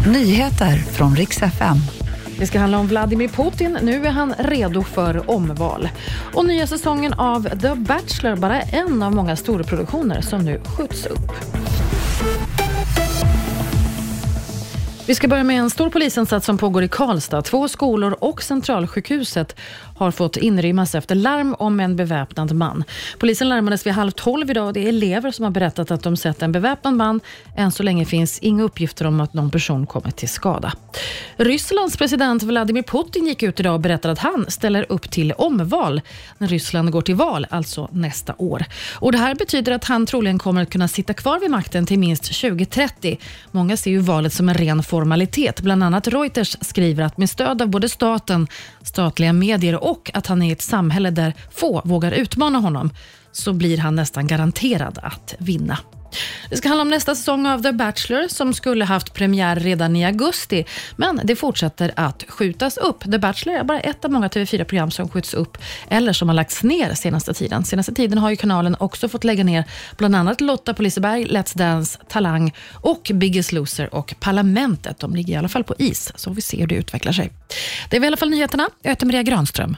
Nyheter från riks FM. Det ska handla om Vladimir Putin. Nu är han redo för omval. Och nya säsongen av The Bachelor, bara en av många storproduktioner som nu skjuts upp. Vi ska börja med en stor polisinsats som pågår i Karlstad. Två skolor och Centralsjukhuset har fått inrymmas efter larm om en beväpnad man. Polisen larmades vid halv tolv idag och det är elever som har berättat att de sett en beväpnad man. Än så länge finns inga uppgifter om att någon person kommit till skada. Rysslands president Vladimir Putin gick ut idag och berättade att han ställer upp till omval när Ryssland går till val, alltså nästa år. Och Det här betyder att han troligen kommer att kunna sitta kvar vid makten till minst 2030. Många ser ju valet som en ren formalitet. Bland annat Reuters skriver att med stöd av både staten, statliga medier och att han är i ett samhälle där få vågar utmana honom så blir han nästan garanterad att vinna. Det ska handla om nästa säsong av The Bachelor som skulle haft premiär redan i augusti, men det fortsätter att skjutas upp. The Bachelor är bara ett av många TV4-program som skjuts upp eller som har lagts ner senaste tiden. Senaste tiden har ju kanalen också fått lägga ner bland annat Lotta på Liseberg, Let's Dance, Talang och Biggest Loser och Parlamentet. De ligger i alla fall på is, så vi ser hur det utvecklar sig. Det är i alla fall nyheterna. Jag heter Maria Granström.